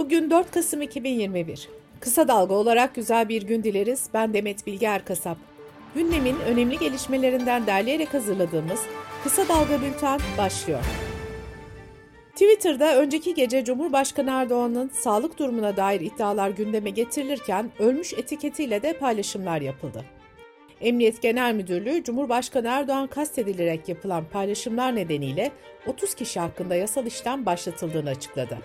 Bugün 4 Kasım 2021. Kısa dalga olarak güzel bir gün dileriz. Ben Demet Bilge Erkasap. Gündemin önemli gelişmelerinden derleyerek hazırladığımız Kısa Dalga Bülten başlıyor. Twitter'da önceki gece Cumhurbaşkanı Erdoğan'ın sağlık durumuna dair iddialar gündeme getirilirken ölmüş etiketiyle de paylaşımlar yapıldı. Emniyet Genel Müdürlüğü Cumhurbaşkanı Erdoğan kastedilerek yapılan paylaşımlar nedeniyle 30 kişi hakkında yasal işlem başlatıldığını açıkladı.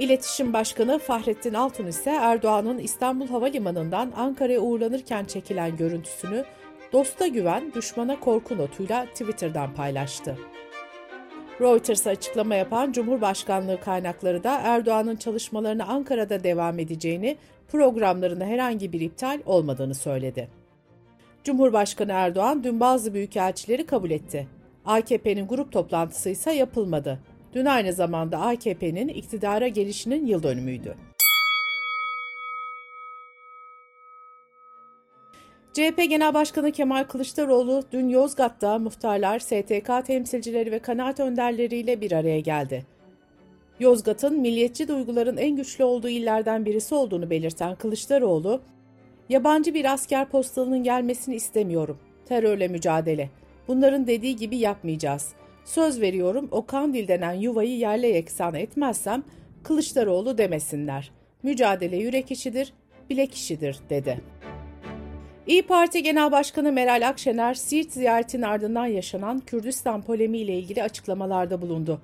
İletişim Başkanı Fahrettin Altun ise Erdoğan'ın İstanbul Havalimanı'ndan Ankara'ya uğurlanırken çekilen görüntüsünü dosta güven, düşmana korku notuyla Twitter'dan paylaştı. Reuters'a açıklama yapan Cumhurbaşkanlığı kaynakları da Erdoğan'ın çalışmalarına Ankara'da devam edeceğini, programlarında herhangi bir iptal olmadığını söyledi. Cumhurbaşkanı Erdoğan dün bazı büyükelçileri kabul etti. AKP'nin grup toplantısı ise yapılmadı. Dün aynı zamanda AKP'nin iktidara gelişinin yıl dönümüydü. CHP Genel Başkanı Kemal Kılıçdaroğlu dün Yozgat'ta muhtarlar, STK temsilcileri ve kanaat önderleriyle bir araya geldi. Yozgat'ın milliyetçi duyguların en güçlü olduğu illerden birisi olduğunu belirten Kılıçdaroğlu, yabancı bir asker postalının gelmesini istemiyorum. Terörle mücadele. Bunların dediği gibi yapmayacağız. Söz veriyorum o Kandil denen yuvayı yerle yeksan etmezsem Kılıçdaroğlu demesinler. Mücadele yürek işidir, bilek işidir dedi. İyi Parti Genel Başkanı Meral Akşener, Siirt ziyaretinin ardından yaşanan Kürdistan polemiği ile ilgili açıklamalarda bulundu.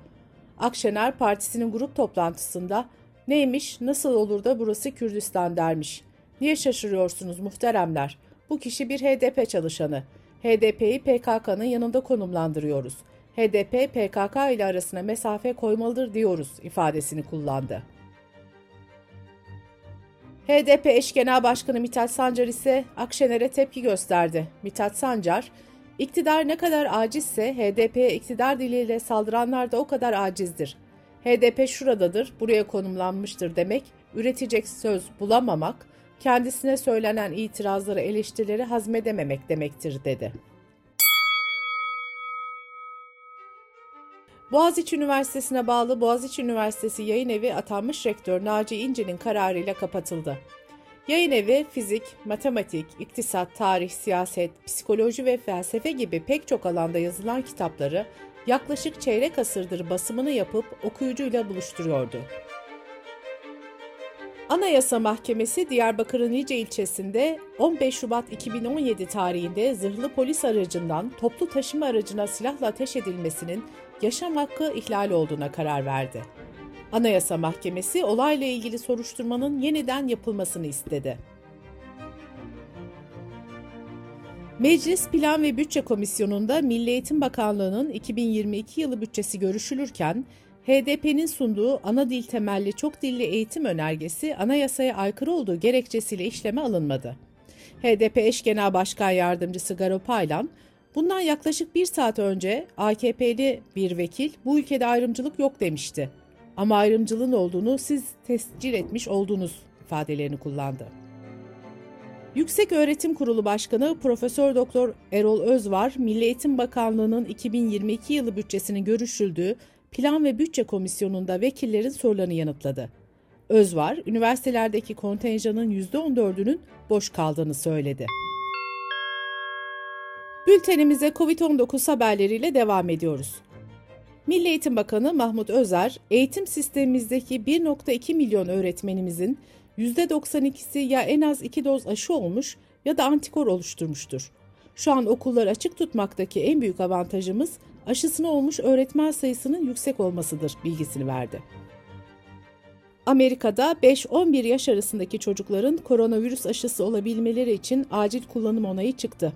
Akşener, partisinin grup toplantısında neymiş, nasıl olur da burası Kürdistan dermiş. Niye şaşırıyorsunuz muhteremler? Bu kişi bir HDP çalışanı. HDP'yi PKK'nın yanında konumlandırıyoruz. HDP PKK ile arasına mesafe koymalıdır diyoruz ifadesini kullandı. HDP eş genel başkanı Mithat Sancar ise Akşener'e tepki gösterdi. Mithat Sancar, iktidar ne kadar acizse HDP'ye iktidar diliyle saldıranlar da o kadar acizdir. HDP şuradadır, buraya konumlanmıştır demek, üretecek söz bulamamak, kendisine söylenen itirazları, eleştirileri hazmedememek demektir dedi. Boğaziçi Üniversitesi'ne bağlı Boğaziçi Üniversitesi Yayın Evi atanmış rektör Naci İnce'nin kararıyla kapatıldı. Yayın evi fizik, matematik, iktisat, tarih, siyaset, psikoloji ve felsefe gibi pek çok alanda yazılan kitapları yaklaşık çeyrek asırdır basımını yapıp okuyucuyla buluşturuyordu. Anayasa Mahkemesi Diyarbakır'ın Nice ilçesinde 15 Şubat 2017 tarihinde zırhlı polis aracından toplu taşıma aracına silahla ateş edilmesinin yaşam hakkı ihlal olduğuna karar verdi. Anayasa Mahkemesi olayla ilgili soruşturmanın yeniden yapılmasını istedi. Meclis Plan ve Bütçe Komisyonu'nda Milli Eğitim Bakanlığı'nın 2022 yılı bütçesi görüşülürken HDP'nin sunduğu ana dil temelli çok dilli eğitim önergesi anayasaya aykırı olduğu gerekçesiyle işleme alınmadı. HDP eş genel başkan yardımcısı Garo Paylan, bundan yaklaşık bir saat önce AKP'li bir vekil bu ülkede ayrımcılık yok demişti. Ama ayrımcılığın olduğunu siz tescil etmiş oldunuz ifadelerini kullandı. Yüksek Öğretim Kurulu Başkanı Profesör Doktor Erol Özvar, Milli Eğitim Bakanlığı'nın 2022 yılı bütçesinin görüşüldüğü Plan ve Bütçe Komisyonu'nda vekillerin sorularını yanıtladı. Özvar, üniversitelerdeki kontenjanın %14'ünün boş kaldığını söyledi. Bültenimize COVID-19 haberleriyle devam ediyoruz. Milli Eğitim Bakanı Mahmut Özer, eğitim sistemimizdeki 1.2 milyon öğretmenimizin %92'si ya en az 2 doz aşı olmuş ya da antikor oluşturmuştur. Şu an okulları açık tutmaktaki en büyük avantajımız aşısını olmuş öğretmen sayısının yüksek olmasıdır bilgisini verdi. Amerika'da 5-11 yaş arasındaki çocukların koronavirüs aşısı olabilmeleri için acil kullanım onayı çıktı.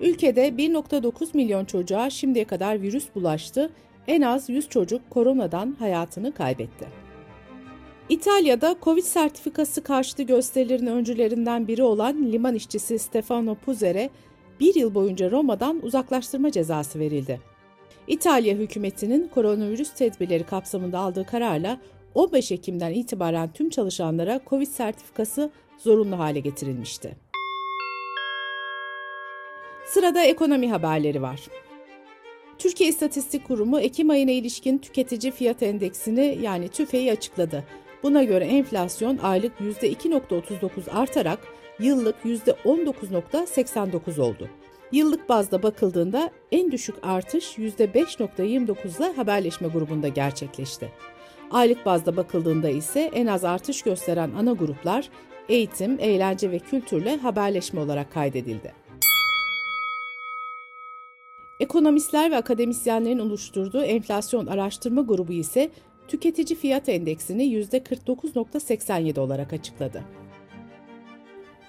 Ülkede 1.9 milyon çocuğa şimdiye kadar virüs bulaştı, en az 100 çocuk koronadan hayatını kaybetti. İtalya'da Covid sertifikası karşıtı gösterilerin öncülerinden biri olan liman işçisi Stefano Puzer'e bir yıl boyunca Roma'dan uzaklaştırma cezası verildi. İtalya hükümetinin koronavirüs tedbirleri kapsamında aldığı kararla 15 Ekim'den itibaren tüm çalışanlara Covid sertifikası zorunlu hale getirilmişti. Sırada ekonomi haberleri var. Türkiye İstatistik Kurumu Ekim ayına ilişkin tüketici fiyat endeksini yani TÜFE'yi açıkladı. Buna göre enflasyon aylık %2.39 artarak yıllık %19.89 oldu. Yıllık bazda bakıldığında en düşük artış %5.29 ile haberleşme grubunda gerçekleşti. Aylık bazda bakıldığında ise en az artış gösteren ana gruplar eğitim, eğlence ve kültürle haberleşme olarak kaydedildi. Ekonomistler ve akademisyenlerin oluşturduğu enflasyon araştırma grubu ise tüketici fiyat endeksini %49.87 olarak açıkladı.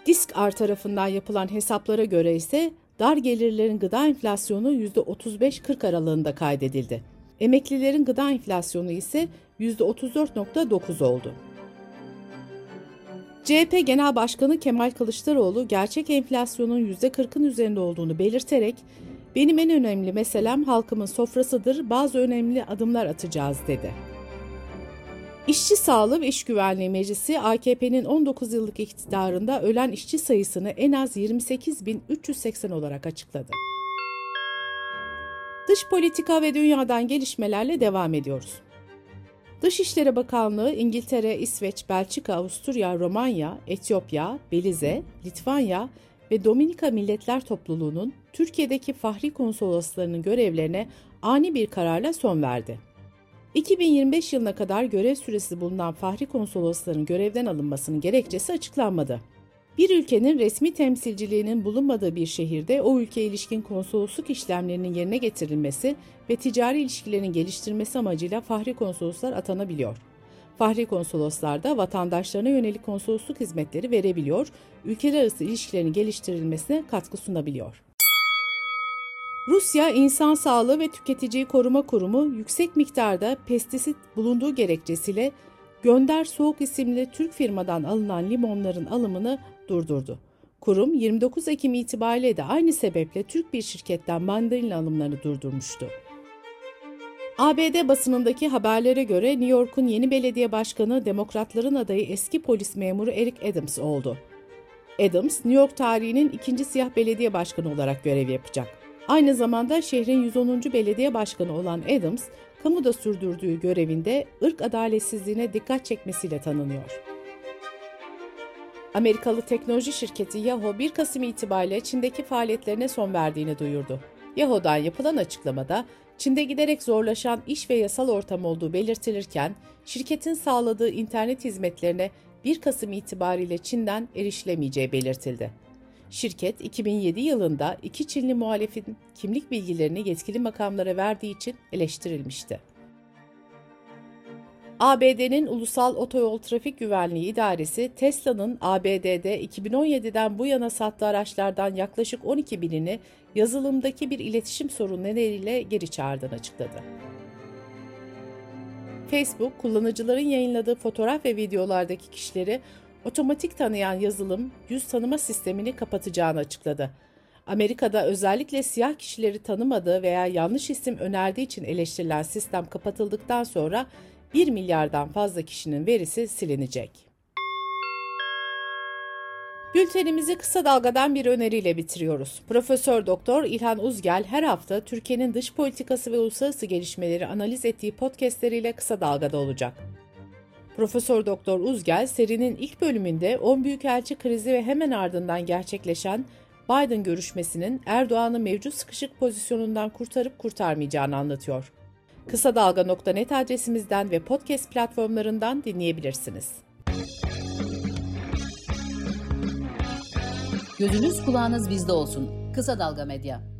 Disk R tarafından yapılan hesaplara göre ise dar gelirlerin gıda enflasyonu %35-40 aralığında kaydedildi. Emeklilerin gıda enflasyonu ise %34.9 oldu. CHP Genel Başkanı Kemal Kılıçdaroğlu gerçek enflasyonun %40'ın üzerinde olduğunu belirterek benim en önemli meselem halkımın sofrasıdır, bazı önemli adımlar atacağız dedi. İşçi Sağlığı ve İş Güvenliği Meclisi AKP'nin 19 yıllık iktidarında ölen işçi sayısını en az 28.380 olarak açıkladı. Dış politika ve dünyadan gelişmelerle devam ediyoruz. Dışişleri Bakanlığı İngiltere, İsveç, Belçika, Avusturya, Romanya, Etiyopya, Belize, Litvanya ve Dominika Milletler Topluluğu'nun Türkiye'deki fahri konsoloslarının görevlerine ani bir kararla son verdi. 2025 yılına kadar görev süresi bulunan fahri konsolosların görevden alınmasının gerekçesi açıklanmadı. Bir ülkenin resmi temsilciliğinin bulunmadığı bir şehirde o ülkeye ilişkin konsolosluk işlemlerinin yerine getirilmesi ve ticari ilişkilerin geliştirmesi amacıyla fahri konsoloslar atanabiliyor. Fahri konsoloslar da vatandaşlarına yönelik konsolosluk hizmetleri verebiliyor, ülkeler arası ilişkilerin geliştirilmesine katkı sunabiliyor. Rusya İnsan Sağlığı ve Tüketiciyi Koruma Kurumu yüksek miktarda pestisit bulunduğu gerekçesiyle Gönder Soğuk isimli Türk firmadan alınan limonların alımını durdurdu. Kurum 29 Ekim itibariyle de aynı sebeple Türk bir şirketten mandalina alımlarını durdurmuştu. ABD basınındaki haberlere göre New York'un yeni belediye başkanı Demokratların adayı eski polis memuru Eric Adams oldu. Adams, New York tarihinin ikinci siyah belediye başkanı olarak görev yapacak. Aynı zamanda şehrin 110. belediye başkanı olan Adams, kamuda sürdürdüğü görevinde ırk adaletsizliğine dikkat çekmesiyle tanınıyor. Amerikalı teknoloji şirketi Yahoo 1 Kasım itibariyle Çin'deki faaliyetlerine son verdiğini duyurdu. Yahoo'dan yapılan açıklamada Çin'de giderek zorlaşan iş ve yasal ortam olduğu belirtilirken şirketin sağladığı internet hizmetlerine 1 Kasım itibariyle Çin'den erişilemeyeceği belirtildi. Şirket 2007 yılında iki Çinli muhalefin kimlik bilgilerini yetkili makamlara verdiği için eleştirilmişti. ABD'nin Ulusal Otoyol Trafik Güvenliği İdaresi, Tesla'nın ABD'de 2017'den bu yana sattığı araçlardan yaklaşık 12 binini yazılımdaki bir iletişim sorunu nedeniyle geri çağırdığını açıkladı. Facebook, kullanıcıların yayınladığı fotoğraf ve videolardaki kişileri otomatik tanıyan yazılım yüz tanıma sistemini kapatacağını açıkladı. Amerika'da özellikle siyah kişileri tanımadığı veya yanlış isim önerdiği için eleştirilen sistem kapatıldıktan sonra 1 milyardan fazla kişinin verisi silinecek. Bültenimizi kısa dalgadan bir öneriyle bitiriyoruz. Profesör Doktor İlhan Uzgel her hafta Türkiye'nin dış politikası ve uluslararası gelişmeleri analiz ettiği podcastleriyle kısa dalgada olacak. Profesör Doktor Uzgel serinin ilk bölümünde 10 büyükelçi krizi ve hemen ardından gerçekleşen Biden görüşmesinin Erdoğan'ı mevcut sıkışık pozisyonundan kurtarıp kurtarmayacağını anlatıyor. Kısa Dalga.net adresimizden ve podcast platformlarından dinleyebilirsiniz. Gözünüz kulağınız bizde olsun. Kısa Dalga Medya.